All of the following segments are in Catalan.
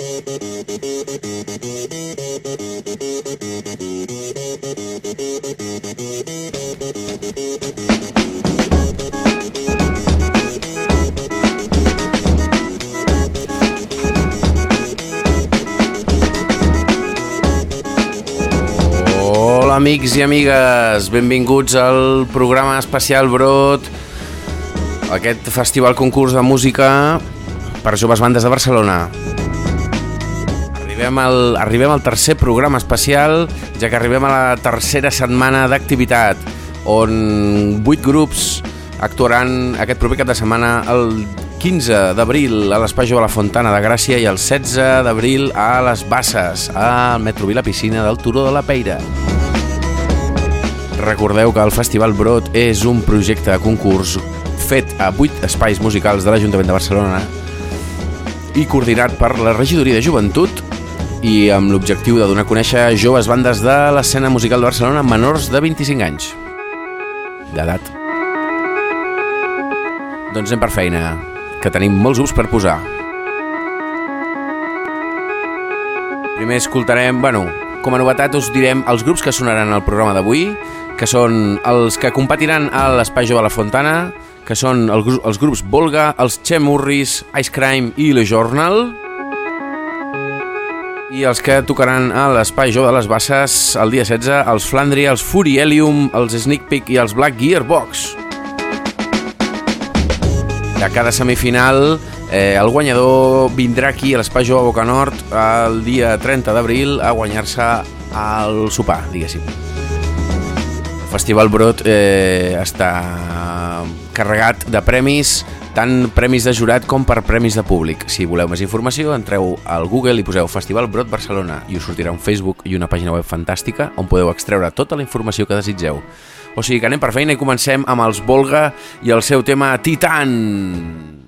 Hola amics i amigues, benvinguts al programa especial Brot, aquest festival concurs de música per joves bandes de Barcelona. Arribem al, arribem al tercer programa especial, ja que arribem a la tercera setmana d'activitat, on vuit grups actuaran aquest proper cap de setmana el 15 d'abril a l'Espai Jove La Fontana de Gràcia i el 16 d'abril a les Basses, al Metro Vila Piscina del Turó de la Peira. Recordeu que el Festival Brot és un projecte de concurs fet a 8 espais musicals de l'Ajuntament de Barcelona i coordinat per la Regidoria de Joventut i amb l'objectiu de donar a conèixer joves bandes de l'escena musical de Barcelona menors de 25 anys d'edat. Doncs anem per feina, que tenim molts grups per posar. Primer escoltarem, bueno, com a novetat us direm els grups que sonaran al programa d'avui, que són els que competiran a l'Espai Jove la Fontana, que són el, els grups Volga, els Chemurris, Ice Crime i Le Journal, i els que tocaran a l'Espai Jove de les Basses el dia 16, els Flandria, els Fury Helium, els Sneak Peek i els Black Gearbox. De cada semifinal, eh, el guanyador vindrà aquí a l'Espai Jove Boca Nord el dia 30 d'abril a guanyar-se el sopar, diguéssim. El Festival Brot eh, està carregat de premis, tant premis de jurat com per premis de públic. Si voleu més informació, entreu al Google i poseu Festival Brot Barcelona i us sortirà un Facebook i una pàgina web fantàstica on podeu extreure tota la informació que desitgeu. O sigui que anem per feina i comencem amb els Volga i el seu tema Titan. Holding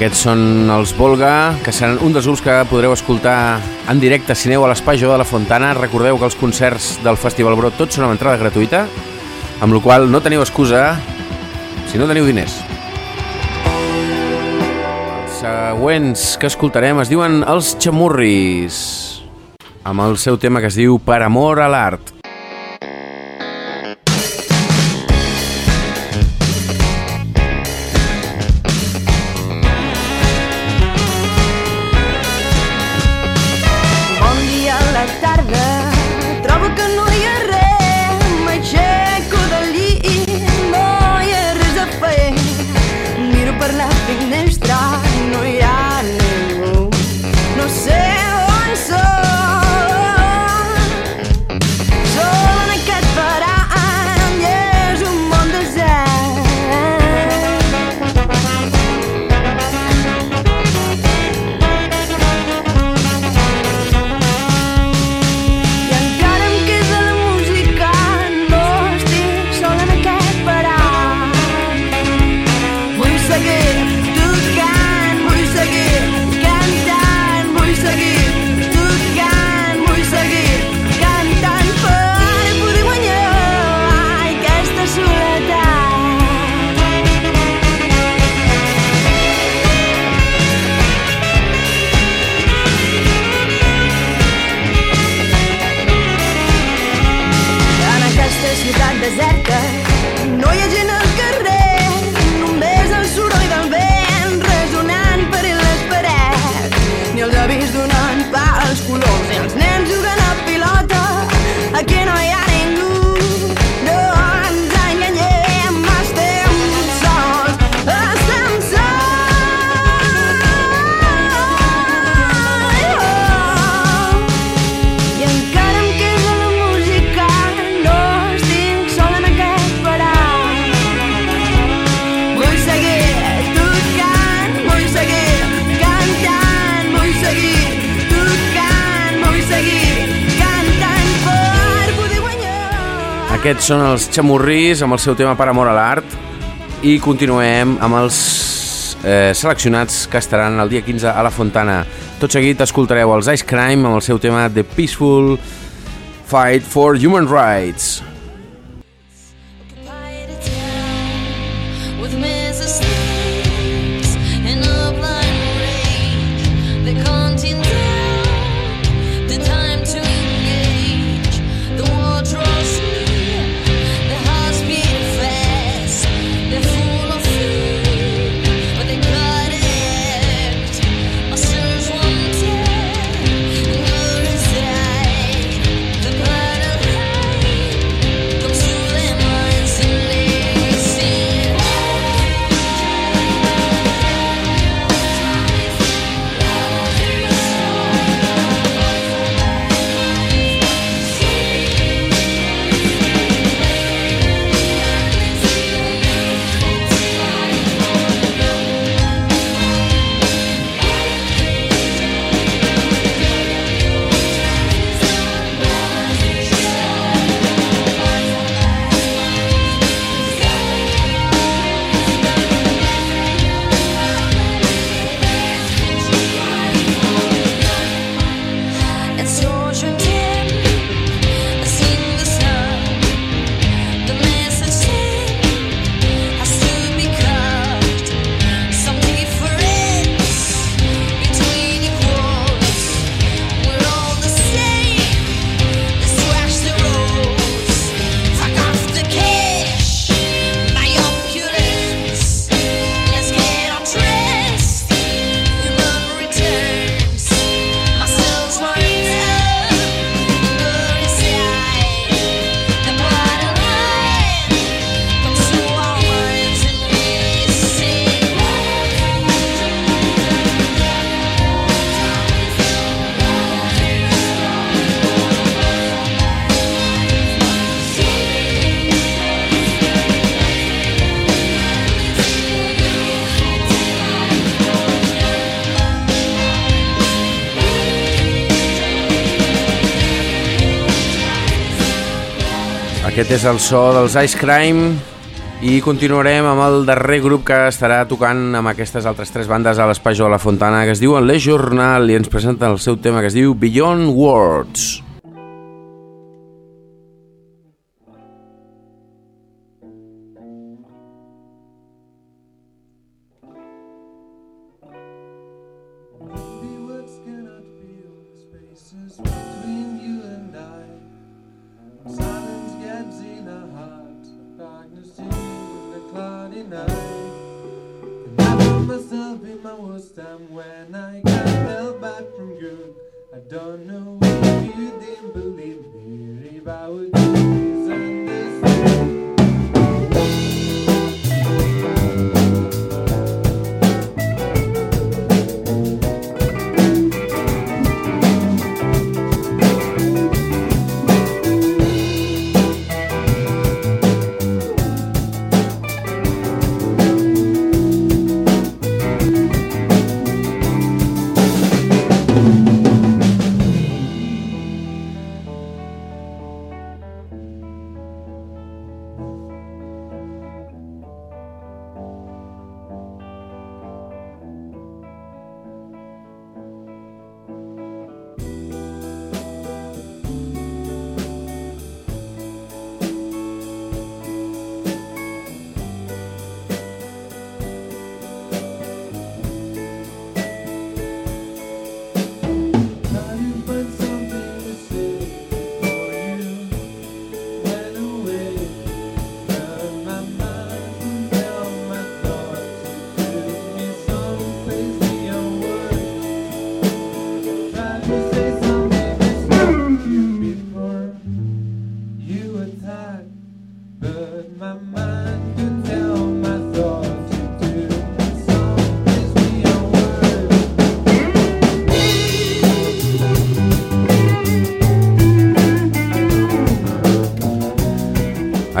Aquests són els Volga, que seran un dels grups que podreu escoltar en directe si aneu a l'Espai Jove de la Fontana. Recordeu que els concerts del Festival Brot tots són amb entrada gratuïta, amb la qual no teniu excusa si no teniu diners. Els següents que escoltarem es diuen Els Chamurris, amb el seu tema que es diu Per amor a l'art. Aquests són els xamorris amb el seu tema per amor a l'art i continuem amb els eh, seleccionats que estaran el dia 15 a la Fontana. Tot seguit escoltareu els Ice Crime amb el seu tema The Peaceful Fight for Human Rights. Aquest és el so dels Ice Crime i continuarem amb el darrer grup que estarà tocant amb aquestes altres tres bandes a l'Espai de la Fontana que es diuen Les Journal i ens presenta el seu tema que es diu Beyond Words. was them when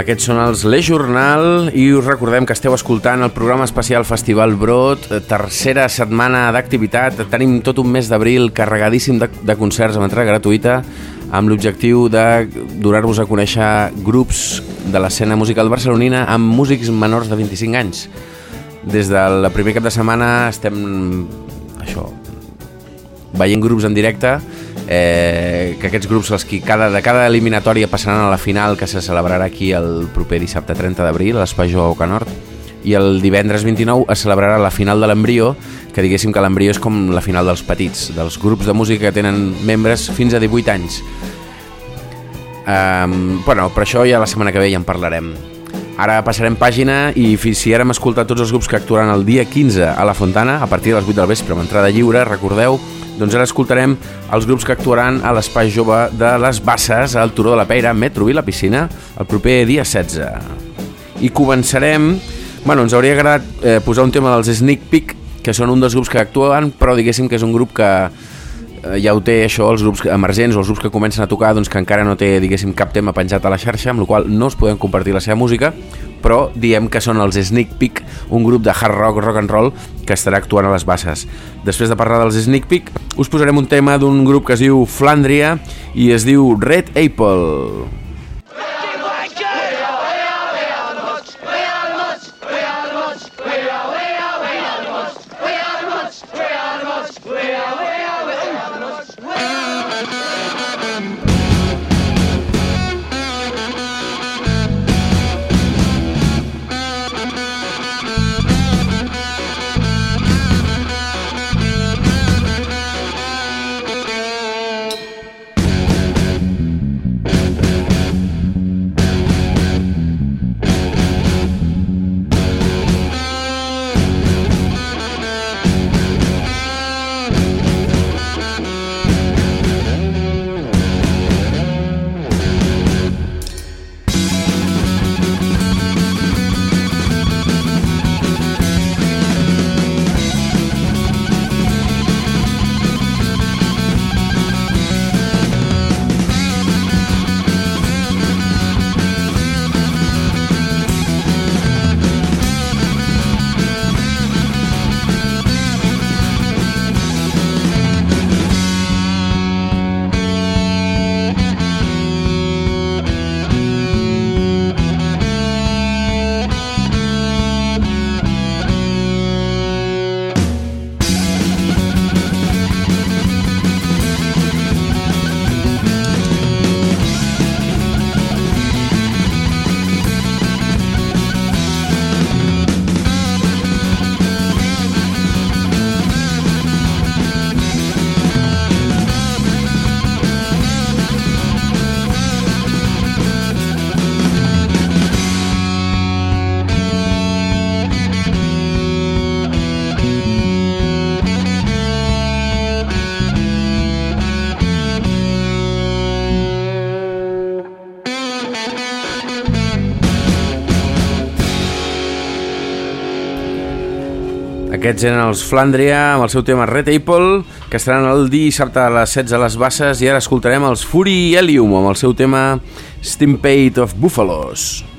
Aquests són els Le Journal i us recordem que esteu escoltant el programa especial Festival Brot, tercera setmana d'activitat. Tenim tot un mes d'abril carregadíssim de, de concerts amb entrada gratuïta amb l'objectiu de donar-vos a conèixer grups de l'escena musical barcelonina amb músics menors de 25 anys. Des del primer cap de setmana estem això, veient grups en directe eh, que aquests grups els qui cada, de cada eliminatòria passaran a la final que se celebrarà aquí el proper dissabte 30 d'abril a l'Espai Joao Boca Nord i el divendres 29 es celebrarà la final de l'Embrió que diguéssim que l'Embrió és com la final dels petits dels grups de música que tenen membres fins a 18 anys. Um, bueno, per això ja la setmana que ve ja en parlarem. Ara passarem pàgina i si ara hem escoltat tots els grups que actuaran el dia 15 a la Fontana, a partir de les 8 del vespre amb entrada lliure, recordeu, doncs ara escoltarem els grups que actuaran a l'Espai Jove de les Basses, al Turó de la Peira, Metro i la Piscina, el proper dia 16. I començarem... Bueno, ens hauria agradat eh, posar un tema dels Sneak Peek, que són un dels grups que actuen, però diguéssim que és un grup que eh, ja ho té això, els grups emergents o els grups que comencen a tocar, doncs que encara no té, diguéssim, cap tema penjat a la xarxa, amb la qual no es podem compartir la seva música, però diem que són els Sneak Peek, un grup de hard rock, rock and roll, que estarà actuant a les basses. Després de parlar dels Sneak Peek, us posarem un tema d'un grup que es diu Flandria i es diu Red Apple. Aquests eren els Flandria amb el seu tema Red Apple, que estaran el dissabte a les 16 a les Basses i ara escoltarem els Fury Helium amb el seu tema Stimpade of Buffalos.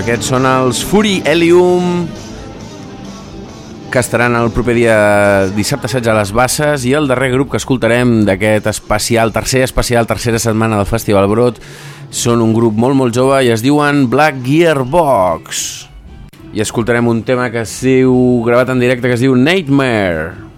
Aquests són els Fury Helium que estaran el proper dia dissabte 16 a les Basses i el darrer grup que escoltarem d'aquest especial, tercer especial, tercera setmana del Festival Brot són un grup molt molt jove i es diuen Black Gearbox. I escoltarem un tema que es diu gravat en directe que es diu Nightmare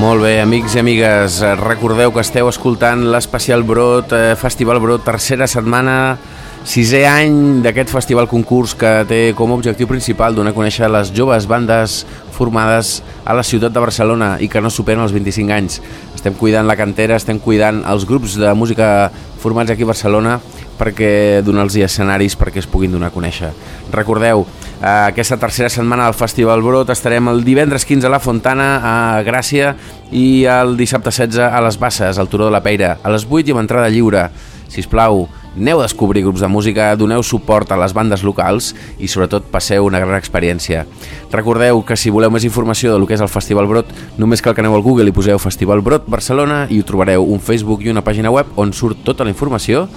Molt bé, amics i amigues, recordeu que esteu escoltant l'Especial Brot, eh, Festival Brot, tercera setmana, sisè any d'aquest festival concurs que té com a objectiu principal donar a conèixer les joves bandes formades a la ciutat de Barcelona i que no superen els 25 anys. Estem cuidant la cantera, estem cuidant els grups de música formats aquí a Barcelona perquè donar-los escenaris perquè es puguin donar a conèixer. Recordeu, eh, aquesta tercera setmana del Festival Brot estarem el divendres 15 a la Fontana a Gràcia i el dissabte 16 a les Basses, al Turó de la Peira, a les 8 i amb entrada lliure. Si us plau, aneu a descobrir grups de música, doneu suport a les bandes locals i sobretot passeu una gran experiència. Recordeu que si voleu més informació del que és el Festival Brot, només cal que aneu al Google i poseu Festival Brot Barcelona i ho trobareu un Facebook i una pàgina web on surt tota la informació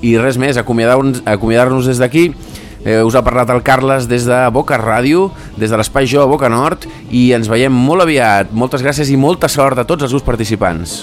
i res més, acomiadar-nos acomiadar des d'aquí Eh, us ha parlat el Carles des de Boca Ràdio, des de l'Espai Jo a Boca Nord i ens veiem molt aviat. Moltes gràcies i molta sort a tots els grups participants.